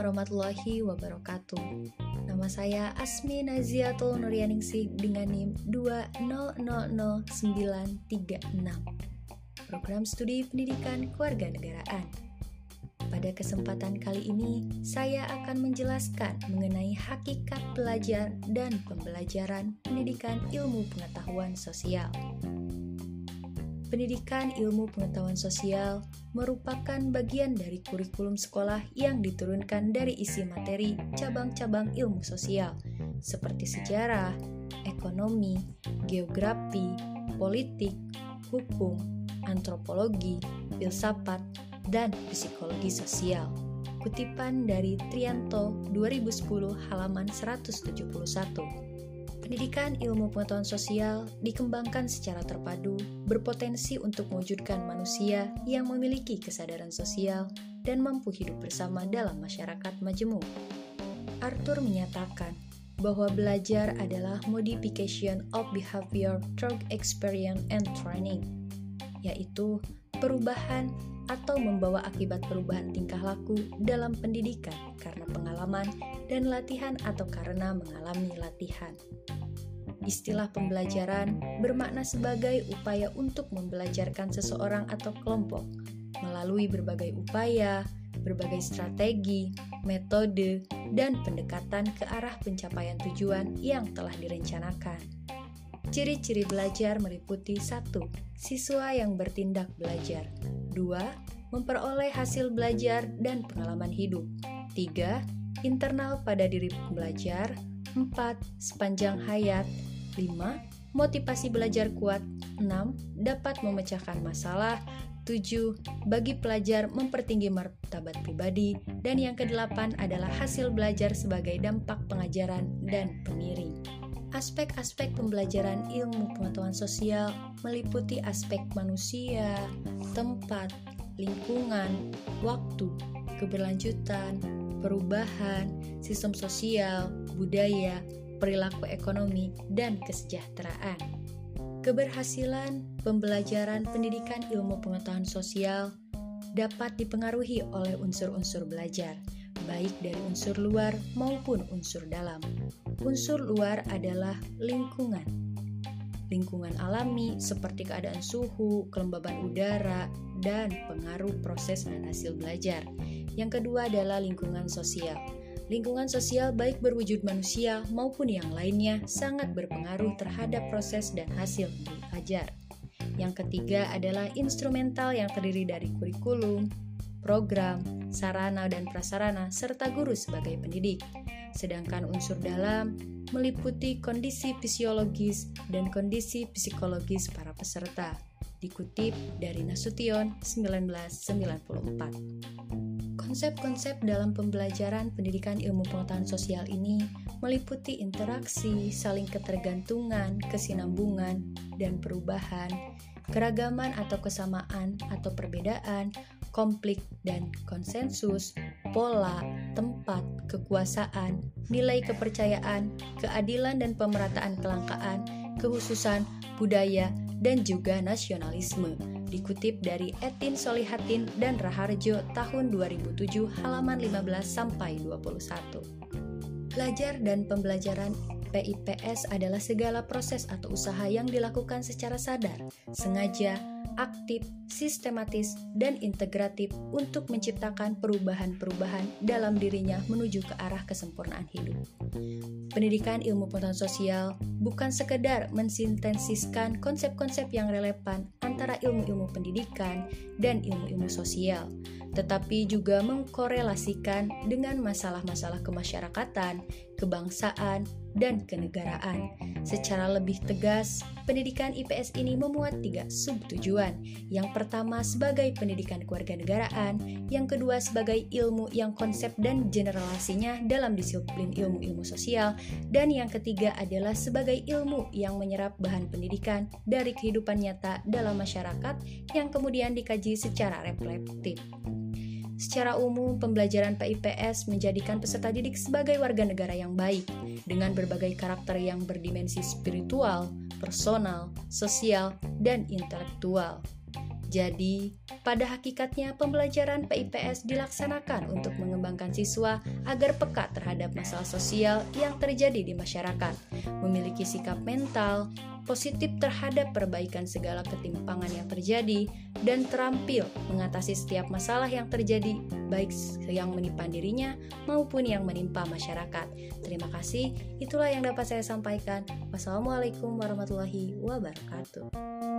warahmatullahi wabarakatuh. Nama saya Asmi Naziatul Nuryaningsih dengan NIM 2000936. Program Studi Pendidikan Kewarganegaraan. Pada kesempatan kali ini, saya akan menjelaskan mengenai hakikat belajar dan pembelajaran pendidikan ilmu pengetahuan sosial. Pendidikan ilmu pengetahuan sosial merupakan bagian dari kurikulum sekolah yang diturunkan dari isi materi cabang-cabang ilmu sosial seperti sejarah, ekonomi, geografi, politik, hukum, antropologi, filsafat, dan psikologi sosial. Kutipan dari Trianto 2010 halaman 171. Pendidikan ilmu pengetahuan sosial dikembangkan secara terpadu, berpotensi untuk mewujudkan manusia yang memiliki kesadaran sosial dan mampu hidup bersama dalam masyarakat majemuk. Arthur menyatakan bahwa belajar adalah modification of behavior through experience and training, yaitu perubahan atau membawa akibat perubahan tingkah laku dalam pendidikan karena pengalaman dan latihan atau karena mengalami latihan. Istilah pembelajaran bermakna sebagai upaya untuk membelajarkan seseorang atau kelompok melalui berbagai upaya, berbagai strategi, metode, dan pendekatan ke arah pencapaian tujuan yang telah direncanakan. Ciri-ciri belajar meliputi satu, Siswa yang bertindak belajar 2. Memperoleh hasil belajar dan pengalaman hidup 3. Internal pada diri pembelajar 4. Sepanjang hayat 5. Motivasi belajar kuat 6. Dapat memecahkan masalah 7. Bagi pelajar mempertinggi martabat pribadi Dan yang kedelapan adalah hasil belajar sebagai dampak pengajaran dan pengiring Aspek-aspek pembelajaran ilmu pengetahuan sosial meliputi aspek manusia, tempat, lingkungan, waktu, keberlanjutan, perubahan, sistem sosial, budaya, perilaku ekonomi, dan kesejahteraan. Keberhasilan pembelajaran pendidikan ilmu pengetahuan sosial dapat dipengaruhi oleh unsur-unsur belajar, baik dari unsur luar maupun unsur dalam. Unsur luar adalah lingkungan. Lingkungan alami seperti keadaan suhu, kelembaban udara, dan pengaruh proses dan hasil belajar. Yang kedua adalah lingkungan sosial lingkungan sosial baik berwujud manusia maupun yang lainnya sangat berpengaruh terhadap proses dan hasil belajar. Yang ketiga adalah instrumental yang terdiri dari kurikulum, program, sarana dan prasarana, serta guru sebagai pendidik. Sedangkan unsur dalam meliputi kondisi fisiologis dan kondisi psikologis para peserta. Dikutip dari Nasution 1994. Konsep-konsep dalam pembelajaran pendidikan ilmu pengetahuan sosial ini meliputi interaksi, saling ketergantungan, kesinambungan, dan perubahan, keragaman atau kesamaan atau perbedaan, konflik dan konsensus, pola, tempat, kekuasaan, nilai kepercayaan, keadilan dan pemerataan kelangkaan, kehususan, budaya, dan juga nasionalisme dikutip dari Etin Solihatin dan Raharjo tahun 2007 halaman 15 sampai 21. Belajar dan pembelajaran PIPS adalah segala proses atau usaha yang dilakukan secara sadar, sengaja, aktif, sistematis, dan integratif untuk menciptakan perubahan-perubahan dalam dirinya menuju ke arah kesempurnaan hidup. Pendidikan ilmu pengetahuan sosial bukan sekedar mensintesiskan konsep-konsep yang relevan antara ilmu-ilmu pendidikan dan ilmu-ilmu sosial, tetapi juga mengkorelasikan dengan masalah-masalah kemasyarakatan, kebangsaan, dan kenegaraan. Secara lebih tegas, pendidikan IPS ini memuat tiga subtujuan. Yang pertama sebagai pendidikan kewarganegaraan, yang kedua sebagai ilmu yang konsep dan generalisasinya dalam disiplin ilmu-ilmu sosial, dan yang ketiga adalah sebagai ilmu yang menyerap bahan pendidikan dari kehidupan nyata dalam masyarakat yang kemudian dikaji secara reflektif. Secara umum, pembelajaran PIPS menjadikan peserta didik sebagai warga negara yang baik, dengan berbagai karakter yang berdimensi spiritual, personal, sosial, dan intelektual. Jadi, pada hakikatnya pembelajaran PIPS dilaksanakan untuk mengembangkan siswa agar peka terhadap masalah sosial yang terjadi di masyarakat, memiliki sikap mental, positif terhadap perbaikan segala ketimpangan yang terjadi, dan terampil mengatasi setiap masalah yang terjadi, baik yang menimpa dirinya maupun yang menimpa masyarakat. Terima kasih, itulah yang dapat saya sampaikan. Wassalamualaikum warahmatullahi wabarakatuh.